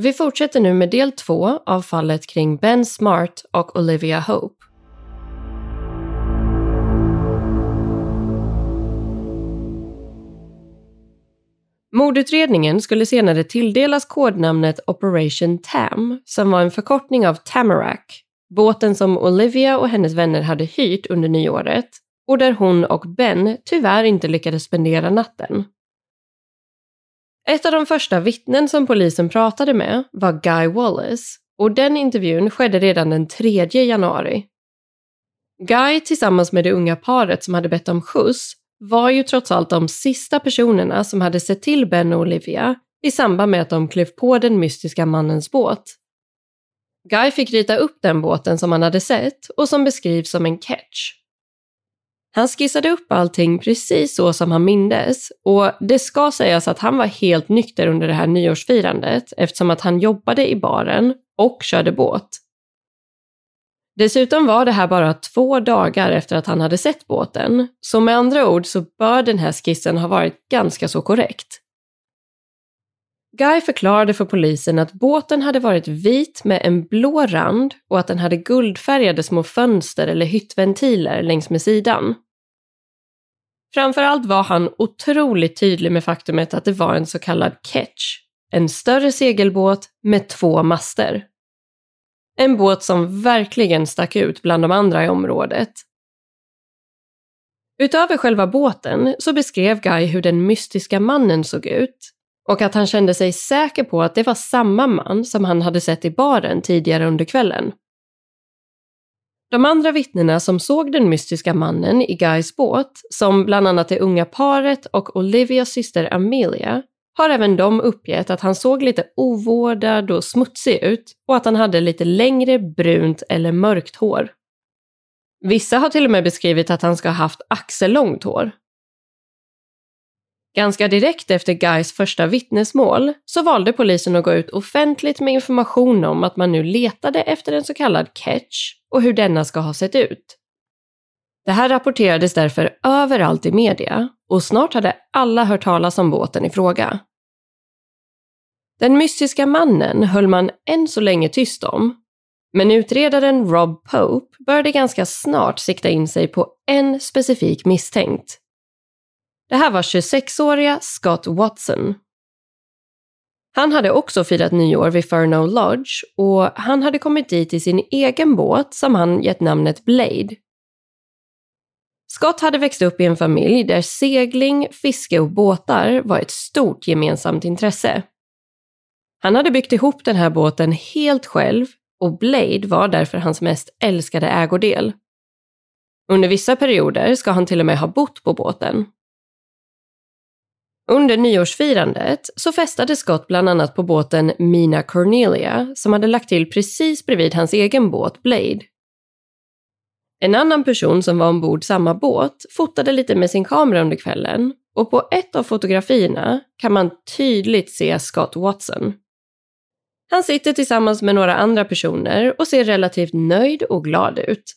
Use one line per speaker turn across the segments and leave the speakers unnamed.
Vi fortsätter nu med del två av fallet kring Ben Smart och Olivia Hope. Mordutredningen skulle senare tilldelas kodnamnet Operation Tam, som var en förkortning av Tamarack, båten som Olivia och hennes vänner hade hyrt under nyåret och där hon och Ben tyvärr inte lyckades spendera natten. Ett av de första vittnen som polisen pratade med var Guy Wallace och den intervjun skedde redan den 3 januari. Guy tillsammans med det unga paret som hade bett om skjuts var ju trots allt de sista personerna som hade sett till Ben och Olivia i samband med att de klev på den mystiska mannens båt. Guy fick rita upp den båten som han hade sett och som beskrivs som en catch. Han skissade upp allting precis så som han mindes och det ska sägas att han var helt nykter under det här nyårsfirandet eftersom att han jobbade i baren och körde båt. Dessutom var det här bara två dagar efter att han hade sett båten, så med andra ord så bör den här skissen ha varit ganska så korrekt. Guy förklarade för polisen att båten hade varit vit med en blå rand och att den hade guldfärgade små fönster eller hyttventiler längs med sidan. Framförallt var han otroligt tydlig med faktumet att det var en så kallad ketch, en större segelbåt med två master. En båt som verkligen stack ut bland de andra i området. Utöver själva båten så beskrev Guy hur den mystiska mannen såg ut och att han kände sig säker på att det var samma man som han hade sett i baren tidigare under kvällen. De andra vittnena som såg den mystiska mannen i Guys båt, som bland annat det unga paret och Olivias syster Amelia, har även de uppgett att han såg lite ovårdad och smutsig ut och att han hade lite längre brunt eller mörkt hår. Vissa har till och med beskrivit att han ska ha haft axellångt hår. Ganska direkt efter Guys första vittnesmål så valde polisen att gå ut offentligt med information om att man nu letade efter en så kallad catch och hur denna ska ha sett ut. Det här rapporterades därför överallt i media och snart hade alla hört talas om båten i fråga. Den mystiska mannen höll man än så länge tyst om, men utredaren Rob Pope började ganska snart sikta in sig på en specifik misstänkt. Det här var 26-åriga Scott Watson. Han hade också firat nyår vid Furno Lodge och han hade kommit dit i sin egen båt som han gett namnet Blade. Scott hade växt upp i en familj där segling, fiske och båtar var ett stort gemensamt intresse. Han hade byggt ihop den här båten helt själv och Blade var därför hans mest älskade ägodel. Under vissa perioder ska han till och med ha bott på båten. Under nyårsfirandet så festade Scott bland annat på båten Mina Cornelia som hade lagt till precis bredvid hans egen båt Blade. En annan person som var ombord samma båt fotade lite med sin kamera under kvällen och på ett av fotografierna kan man tydligt se Scott Watson. Han sitter tillsammans med några andra personer och ser relativt nöjd och glad ut.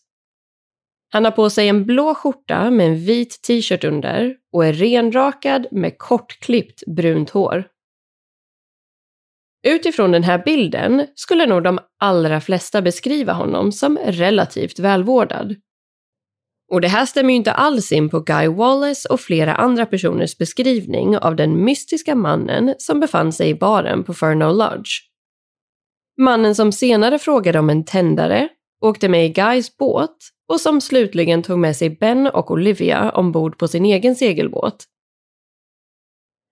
Han har på sig en blå skjorta med en vit t-shirt under och är renrakad med kortklippt brunt hår. Utifrån den här bilden skulle nog de allra flesta beskriva honom som relativt välvårdad. Och det här stämmer ju inte alls in på Guy Wallace och flera andra personers beskrivning av den mystiska mannen som befann sig i baren på Furno Lodge. Mannen som senare frågade om en tändare, åkte med i Guys båt och som slutligen tog med sig Ben och Olivia ombord på sin egen segelbåt.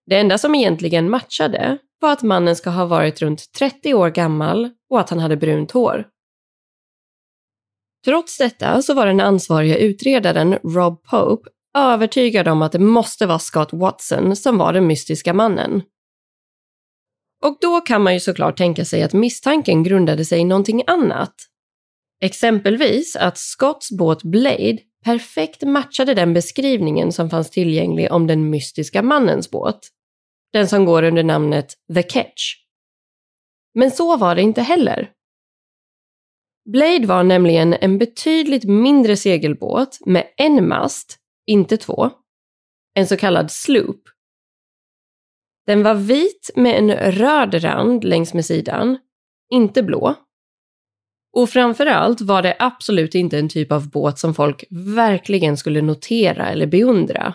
Det enda som egentligen matchade var att mannen ska ha varit runt 30 år gammal och att han hade brunt hår. Trots detta så var den ansvariga utredaren Rob Pope övertygad om att det måste vara Scott Watson som var den mystiska mannen. Och då kan man ju såklart tänka sig att misstanken grundade sig i någonting annat. Exempelvis att Scotts båt Blade perfekt matchade den beskrivningen som fanns tillgänglig om den mystiska mannens båt. Den som går under namnet The Catch. Men så var det inte heller. Blade var nämligen en betydligt mindre segelbåt med en mast, inte två. En så kallad sloop. Den var vit med en röd rand längs med sidan, inte blå. Och framförallt var det absolut inte en typ av båt som folk verkligen skulle notera eller beundra.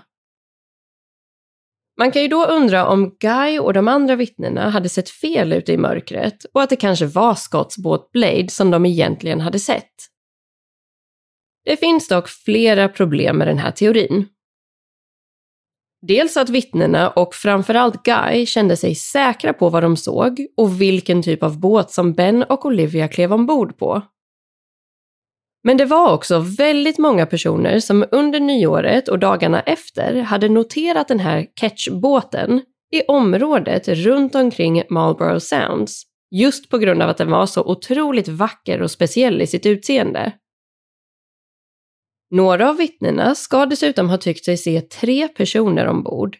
Man kan ju då undra om Guy och de andra vittnena hade sett fel ute i mörkret och att det kanske var Scotts båt Blade som de egentligen hade sett. Det finns dock flera problem med den här teorin. Dels att vittnena och framförallt Guy kände sig säkra på vad de såg och vilken typ av båt som Ben och Olivia klev ombord på. Men det var också väldigt många personer som under nyåret och dagarna efter hade noterat den här catchbåten i området runt omkring Marlborough Sounds, just på grund av att den var så otroligt vacker och speciell i sitt utseende. Några av vittnena ska dessutom ha tyckt sig se tre personer ombord.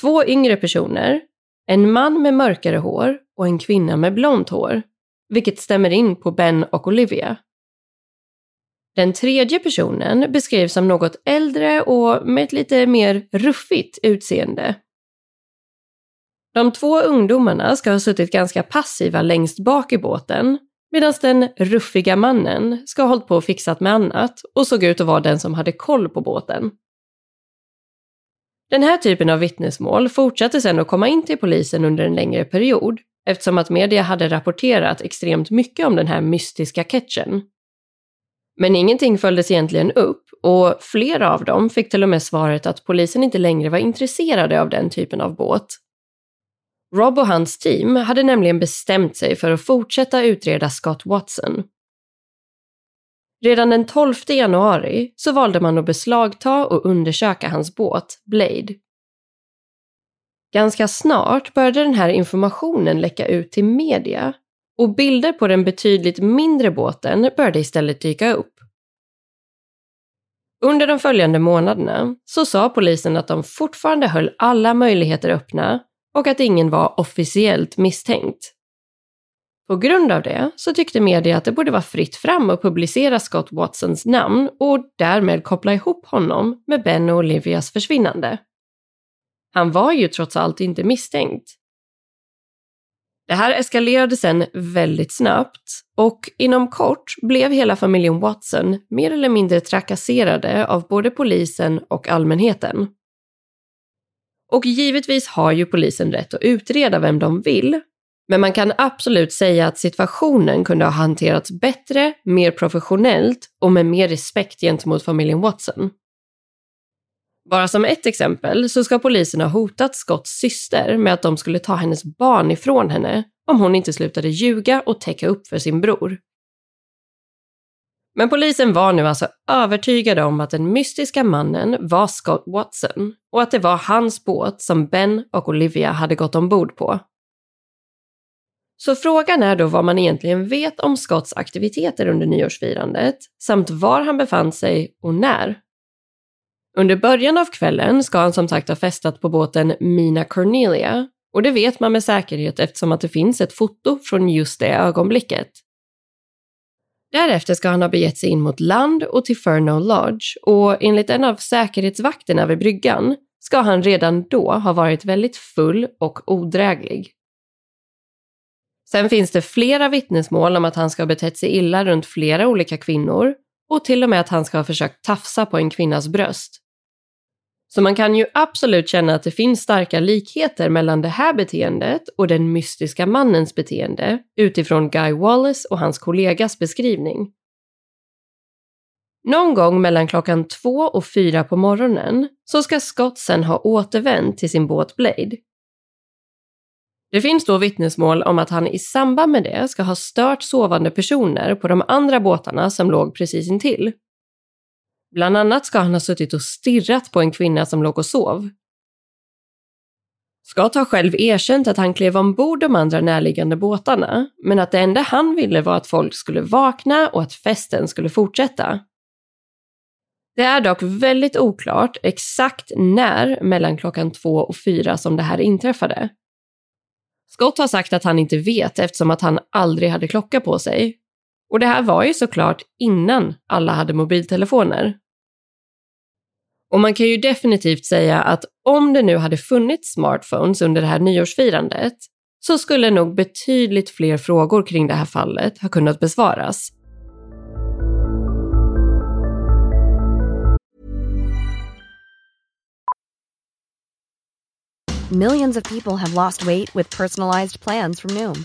Två yngre personer, en man med mörkare hår och en kvinna med blont hår, vilket stämmer in på Ben och Olivia. Den tredje personen beskrivs som något äldre och med ett lite mer ruffigt utseende. De två ungdomarna ska ha suttit ganska passiva längst bak i båten medan den ruffiga mannen ska ha hållit på och fixat med annat och såg ut att vara den som hade koll på båten. Den här typen av vittnesmål fortsatte sedan att komma in till polisen under en längre period eftersom att media hade rapporterat extremt mycket om den här mystiska catchen men ingenting följdes egentligen upp och flera av dem fick till och med svaret att polisen inte längre var intresserade av den typen av båt. Rob och hans team hade nämligen bestämt sig för att fortsätta utreda Scott Watson. Redan den 12 januari så valde man att beslagta och undersöka hans båt, Blade. Ganska snart började den här informationen läcka ut till media och bilder på den betydligt mindre båten började istället dyka upp. Under de följande månaderna så sa polisen att de fortfarande höll alla möjligheter öppna och att ingen var officiellt misstänkt. På grund av det så tyckte media att det borde vara fritt fram att publicera Scott Watsons namn och därmed koppla ihop honom med Ben och Olivias försvinnande. Han var ju trots allt inte misstänkt. Det här eskalerade sen väldigt snabbt och inom kort blev hela familjen Watson mer eller mindre trakasserade av både polisen och allmänheten. Och givetvis har ju polisen rätt att utreda vem de vill, men man kan absolut säga att situationen kunde ha hanterats bättre, mer professionellt och med mer respekt gentemot familjen Watson. Bara som ett exempel så ska polisen ha hotat Scotts syster med att de skulle ta hennes barn ifrån henne om hon inte slutade ljuga och täcka upp för sin bror. Men polisen var nu alltså övertygade om att den mystiska mannen var Scott Watson och att det var hans båt som Ben och Olivia hade gått ombord på. Så frågan är då vad man egentligen vet om Scotts aktiviteter under nyårsfirandet samt var han befann sig och när. Under början av kvällen ska han som sagt ha festat på båten Mina Cornelia och det vet man med säkerhet eftersom att det finns ett foto från just det ögonblicket. Därefter ska han ha begett sig in mot land och till Furno Lodge och enligt en av säkerhetsvakterna vid bryggan ska han redan då ha varit väldigt full och odräglig. Sen finns det flera vittnesmål om att han ska ha betett sig illa runt flera olika kvinnor och till och med att han ska ha försökt tafsa på en kvinnas bröst. Så man kan ju absolut känna att det finns starka likheter mellan det här beteendet och den mystiska mannens beteende utifrån Guy Wallace och hans kollegas beskrivning. Någon gång mellan klockan två och fyra på morgonen så ska Scott sen ha återvänt till sin båt Blade. Det finns då vittnesmål om att han i samband med det ska ha stört sovande personer på de andra båtarna som låg precis intill. Bland annat ska han ha suttit och stirrat på en kvinna som låg och sov. Scott har själv erkänt att han klev ombord de andra närliggande båtarna, men att det enda han ville var att folk skulle vakna och att festen skulle fortsätta. Det är dock väldigt oklart exakt när mellan klockan två och fyra som det här inträffade. Scott har sagt att han inte vet eftersom att han aldrig hade klocka på sig. Och det här var ju såklart innan alla hade mobiltelefoner. Och man kan ju definitivt säga att om det nu hade funnits smartphones under det här nyårsfirandet så skulle nog betydligt fler frågor kring det här fallet ha kunnat besvaras.
Millions of people have lost weight with personalized plans from Noom,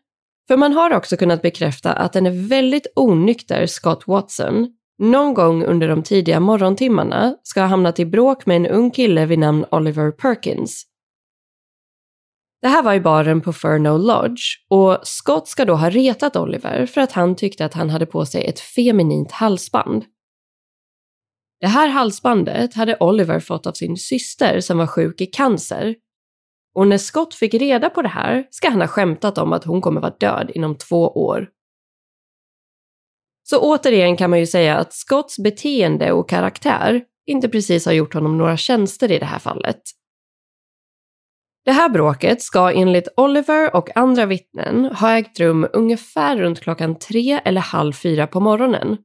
För man har också kunnat bekräfta att den är väldigt onykter Scott Watson någon gång under de tidiga morgontimmarna ska ha hamnat i bråk med en ung kille vid namn Oliver Perkins. Det här var i baren på Furno Lodge och Scott ska då ha retat Oliver för att han tyckte att han hade på sig ett feminint halsband. Det här halsbandet hade Oliver fått av sin syster som var sjuk i cancer och när Scott fick reda på det här ska han ha skämtat om att hon kommer vara död inom två år. Så återigen kan man ju säga att Scotts beteende och karaktär inte precis har gjort honom några tjänster i det här fallet. Det här bråket ska enligt Oliver och andra vittnen ha ägt rum ungefär runt klockan tre eller halv fyra på morgonen.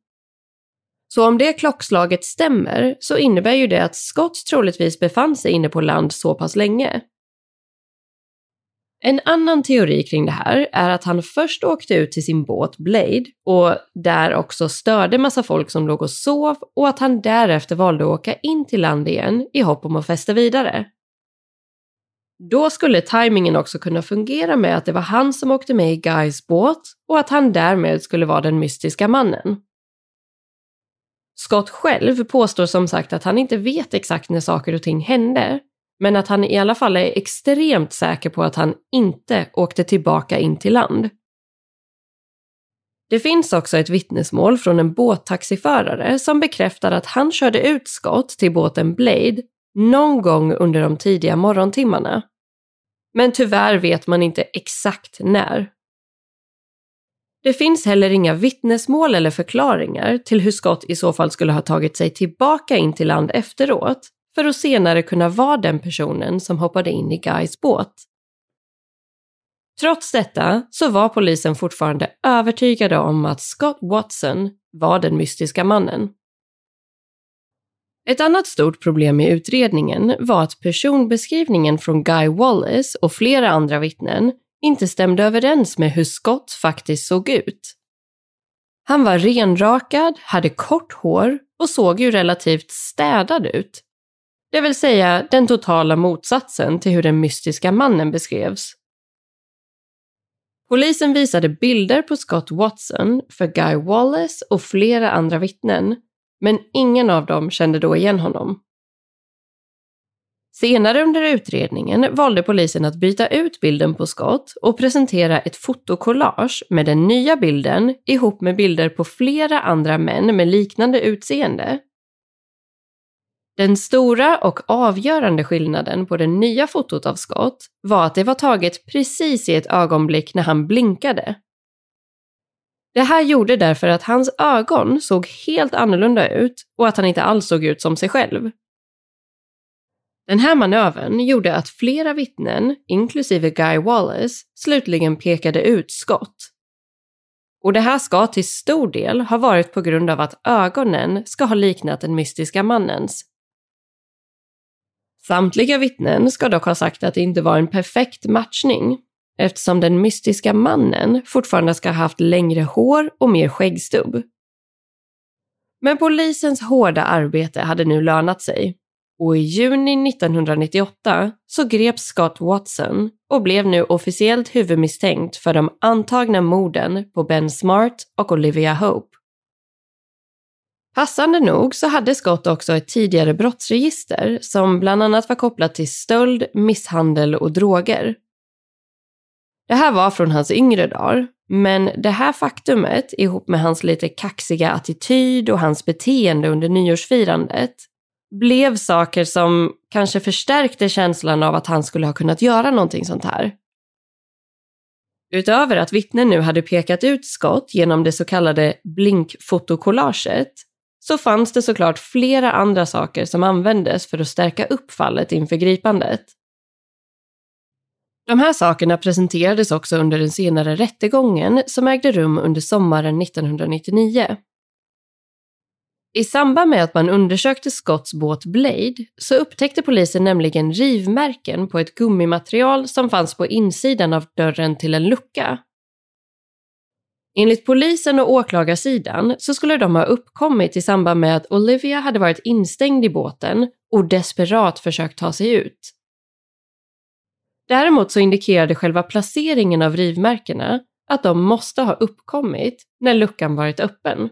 Så om det klockslaget stämmer så innebär ju det att Scott troligtvis befann sig inne på land så pass länge en annan teori kring det här är att han först åkte ut till sin båt Blade och där också störde massa folk som låg och sov och att han därefter valde att åka in till land igen i hopp om att festa vidare. Då skulle tajmingen också kunna fungera med att det var han som åkte med i Guys båt och att han därmed skulle vara den mystiska mannen. Scott själv påstår som sagt att han inte vet exakt när saker och ting hände, men att han i alla fall är extremt säker på att han inte åkte tillbaka in till land. Det finns också ett vittnesmål från en båttaxiförare som bekräftar att han körde ut Scott till båten Blade någon gång under de tidiga morgontimmarna. Men tyvärr vet man inte exakt när. Det finns heller inga vittnesmål eller förklaringar till hur Scott i så fall skulle ha tagit sig tillbaka in till land efteråt, för att senare kunna vara den personen som hoppade in i Guys båt. Trots detta så var polisen fortfarande övertygade om att Scott Watson var den mystiska mannen. Ett annat stort problem i utredningen var att personbeskrivningen från Guy Wallace och flera andra vittnen inte stämde överens med hur Scott faktiskt såg ut. Han var renrakad, hade kort hår och såg ju relativt städad ut. Det vill säga den totala motsatsen till hur den mystiska mannen beskrevs. Polisen visade bilder på Scott Watson för Guy Wallace och flera andra vittnen, men ingen av dem kände då igen honom. Senare under utredningen valde polisen att byta ut bilden på Scott och presentera ett fotokollage med den nya bilden ihop med bilder på flera andra män med liknande utseende. Den stora och avgörande skillnaden på det nya fotot av Scott var att det var taget precis i ett ögonblick när han blinkade. Det här gjorde därför att hans ögon såg helt annorlunda ut och att han inte alls såg ut som sig själv. Den här manövern gjorde att flera vittnen, inklusive Guy Wallace, slutligen pekade ut Scott. Och det här ska till stor del ha varit på grund av att ögonen ska ha liknat den mystiska mannens. Samtliga vittnen ska dock ha sagt att det inte var en perfekt matchning eftersom den mystiska mannen fortfarande ska ha haft längre hår och mer skäggstubb. Men polisens hårda arbete hade nu lönat sig och i juni 1998 så greps Scott Watson och blev nu officiellt huvudmisstänkt för de antagna morden på Ben Smart och Olivia Hope. Passande nog så hade Scott också ett tidigare brottsregister som bland annat var kopplat till stöld, misshandel och droger. Det här var från hans yngre dagar, men det här faktumet ihop med hans lite kaxiga attityd och hans beteende under nyårsfirandet blev saker som kanske förstärkte känslan av att han skulle ha kunnat göra någonting sånt här. Utöver att vittnen nu hade pekat ut Scott genom det så kallade blinkfotokollaget så fanns det såklart flera andra saker som användes för att stärka upp fallet inför gripandet. De här sakerna presenterades också under den senare rättegången som ägde rum under sommaren 1999. I samband med att man undersökte Scotts båt Blade så upptäckte polisen nämligen rivmärken på ett gummimaterial som fanns på insidan av dörren till en lucka. Enligt polisen och åklagarsidan så skulle de ha uppkommit i samband med att Olivia hade varit instängd i båten och desperat försökt ta sig ut. Däremot så indikerade själva placeringen av rivmärkena att de måste ha uppkommit när luckan varit öppen.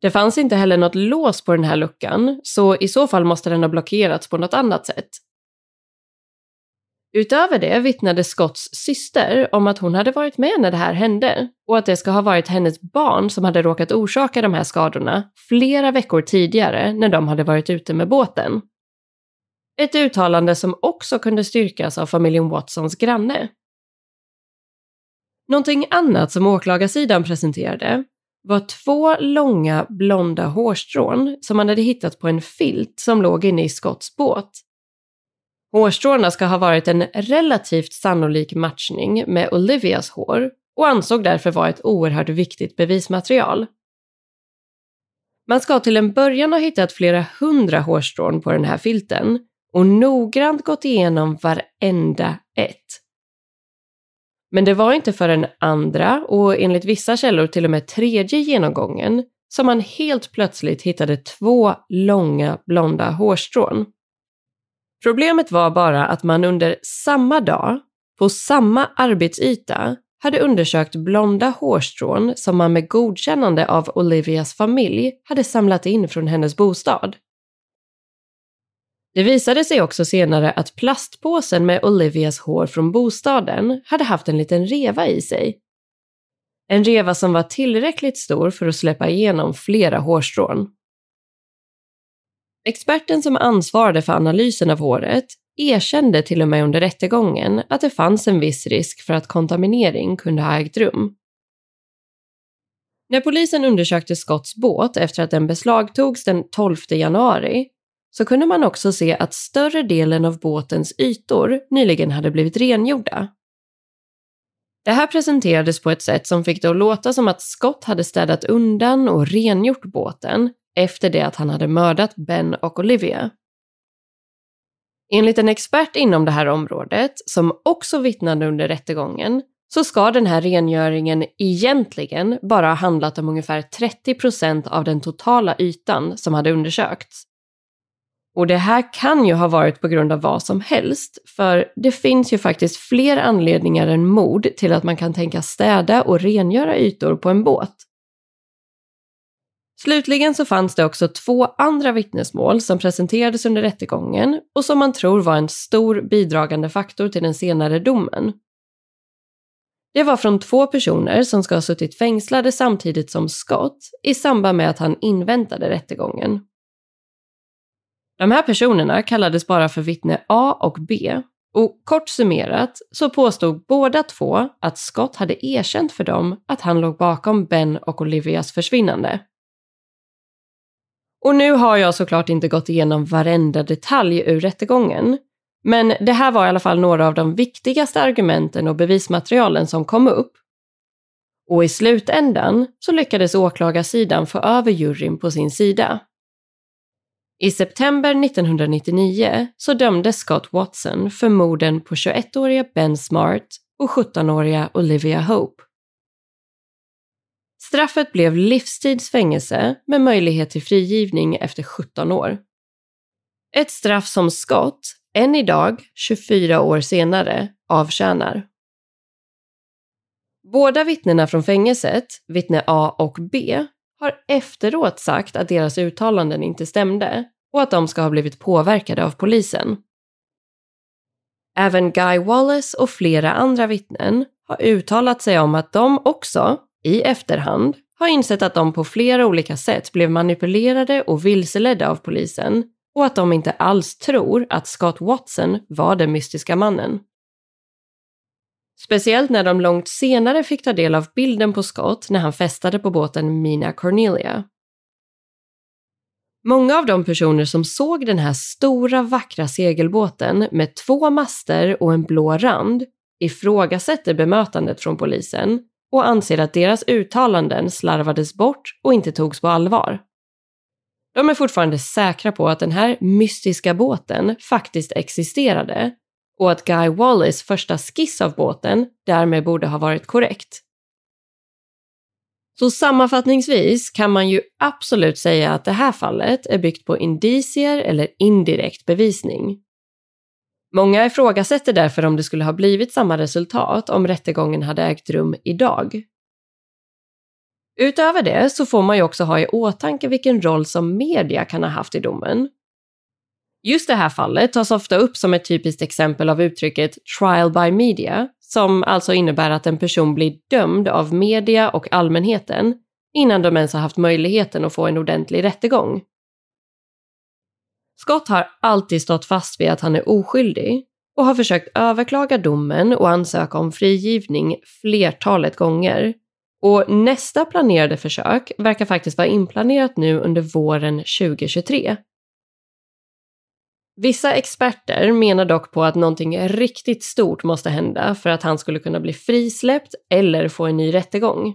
Det fanns inte heller något lås på den här luckan, så i så fall måste den ha blockerats på något annat sätt. Utöver det vittnade Scotts syster om att hon hade varit med när det här hände och att det ska ha varit hennes barn som hade råkat orsaka de här skadorna flera veckor tidigare när de hade varit ute med båten. Ett uttalande som också kunde styrkas av familjen Watsons granne. Någonting annat som åklagarsidan presenterade var två långa blonda hårstrån som man hade hittat på en filt som låg inne i Scotts båt. Hårstråna ska ha varit en relativt sannolik matchning med Olivias hår och ansåg därför vara ett oerhört viktigt bevismaterial. Man ska till en början ha hittat flera hundra hårstrån på den här filten och noggrant gått igenom varenda ett. Men det var inte för den andra och enligt vissa källor till och med tredje genomgången som man helt plötsligt hittade två långa blonda hårstrån. Problemet var bara att man under samma dag, på samma arbetsyta, hade undersökt blonda hårstrån som man med godkännande av Olivias familj hade samlat in från hennes bostad. Det visade sig också senare att plastpåsen med Olivias hår från bostaden hade haft en liten reva i sig. En reva som var tillräckligt stor för att släppa igenom flera hårstrån. Experten som ansvarade för analysen av håret erkände till och med under rättegången att det fanns en viss risk för att kontaminering kunde ha ägt rum. När polisen undersökte Scotts båt efter att den beslagtogs den 12 januari så kunde man också se att större delen av båtens ytor nyligen hade blivit rengjorda. Det här presenterades på ett sätt som fick det att låta som att Scott hade städat undan och rengjort båten efter det att han hade mördat Ben och Olivia. Enligt en expert inom det här området, som också vittnade under rättegången, så ska den här rengöringen egentligen bara ha handlat om ungefär 30% av den totala ytan som hade undersökts. Och det här kan ju ha varit på grund av vad som helst, för det finns ju faktiskt fler anledningar än mord till att man kan tänka städa och rengöra ytor på en båt. Slutligen så fanns det också två andra vittnesmål som presenterades under rättegången och som man tror var en stor bidragande faktor till den senare domen. Det var från två personer som ska ha suttit fängslade samtidigt som Scott i samband med att han inväntade rättegången. De här personerna kallades bara för vittne A och B och kort summerat så påstod båda två att Scott hade erkänt för dem att han låg bakom Ben och Olivias försvinnande. Och nu har jag såklart inte gått igenom varenda detalj ur rättegången, men det här var i alla fall några av de viktigaste argumenten och bevismaterialen som kom upp. Och i slutändan så lyckades åklagarsidan få över juryn på sin sida. I september 1999 så dömdes Scott Watson för morden på 21-åriga Ben Smart och 17-åriga Olivia Hope. Straffet blev livstidsfängelse med möjlighet till frigivning efter 17 år. Ett straff som Scott, än idag, 24 år senare, avtjänar. Båda vittnena från fängelset, vittne A och B, har efteråt sagt att deras uttalanden inte stämde och att de ska ha blivit påverkade av polisen. Även Guy Wallace och flera andra vittnen har uttalat sig om att de också, i efterhand, har insett att de på flera olika sätt blev manipulerade och vilseledda av polisen och att de inte alls tror att Scott Watson var den mystiska mannen. Speciellt när de långt senare fick ta del av bilden på Scott när han festade på båten Mina Cornelia. Många av de personer som såg den här stora vackra segelbåten med två master och en blå rand ifrågasätter bemötandet från polisen och anser att deras uttalanden slarvades bort och inte togs på allvar. De är fortfarande säkra på att den här mystiska båten faktiskt existerade och att Guy Wallace första skiss av båten därmed borde ha varit korrekt. Så sammanfattningsvis kan man ju absolut säga att det här fallet är byggt på indicier eller indirekt bevisning. Många ifrågasätter därför om det skulle ha blivit samma resultat om rättegången hade ägt rum idag. Utöver det så får man ju också ha i åtanke vilken roll som media kan ha haft i domen. Just det här fallet tas ofta upp som ett typiskt exempel av uttrycket trial by media, som alltså innebär att en person blir dömd av media och allmänheten innan de ens har haft möjligheten att få en ordentlig rättegång. Scott har alltid stått fast vid att han är oskyldig och har försökt överklaga domen och ansöka om frigivning flertalet gånger. Och nästa planerade försök verkar faktiskt vara inplanerat nu under våren 2023. Vissa experter menar dock på att någonting riktigt stort måste hända för att han skulle kunna bli frisläppt eller få en ny rättegång.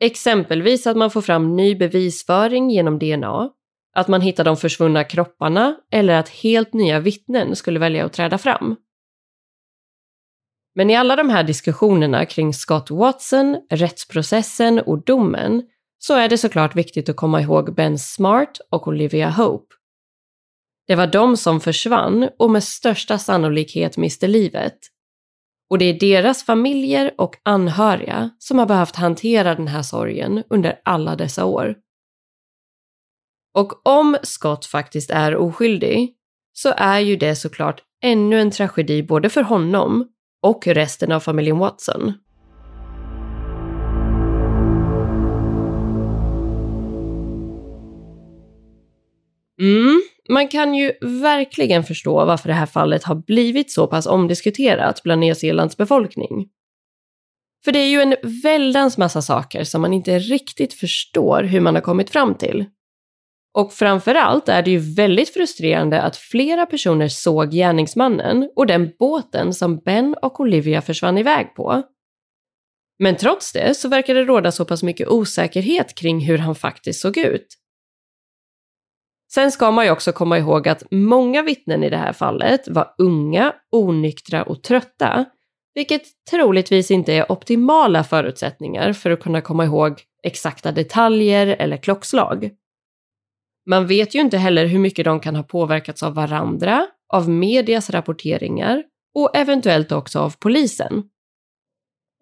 Exempelvis att man får fram ny bevisföring genom DNA, att man hittar de försvunna kropparna eller att helt nya vittnen skulle välja att träda fram. Men i alla de här diskussionerna kring Scott Watson, rättsprocessen och domen så är det såklart viktigt att komma ihåg Ben Smart och Olivia Hope. Det var de som försvann och med största sannolikhet miste livet. Och det är deras familjer och anhöriga som har behövt hantera den här sorgen under alla dessa år. Och om Scott faktiskt är oskyldig så är ju det såklart ännu en tragedi både för honom och resten av familjen Watson. Mm, man kan ju verkligen förstå varför det här fallet har blivit så pass omdiskuterat bland Nya Zeelands befolkning. För det är ju en väldans massa saker som man inte riktigt förstår hur man har kommit fram till. Och framförallt är det ju väldigt frustrerande att flera personer såg gärningsmannen och den båten som Ben och Olivia försvann iväg på. Men trots det så verkar det råda så pass mycket osäkerhet kring hur han faktiskt såg ut. Sen ska man ju också komma ihåg att många vittnen i det här fallet var unga, onyktra och trötta, vilket troligtvis inte är optimala förutsättningar för att kunna komma ihåg exakta detaljer eller klockslag. Man vet ju inte heller hur mycket de kan ha påverkats av varandra, av medias rapporteringar och eventuellt också av polisen.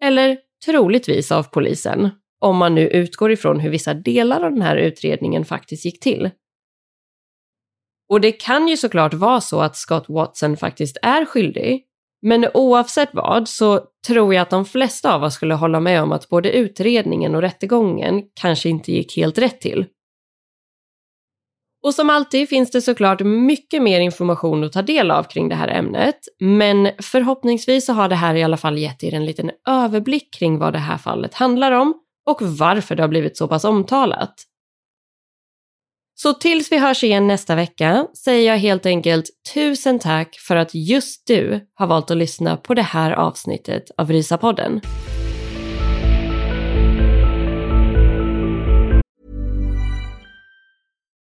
Eller troligtvis av polisen, om man nu utgår ifrån hur vissa delar av den här utredningen faktiskt gick till. Och det kan ju såklart vara så att Scott Watson faktiskt är skyldig, men oavsett vad så tror jag att de flesta av oss skulle hålla med om att både utredningen och rättegången kanske inte gick helt rätt till. Och som alltid finns det såklart mycket mer information att ta del av kring det här ämnet, men förhoppningsvis så har det här i alla fall gett er en liten överblick kring vad det här fallet handlar om och varför det har blivit så pass omtalat. Så tills vi hörs igen nästa vecka säger jag helt enkelt tusen tack för att just du har valt att lyssna på det här avsnittet av Rysapodden.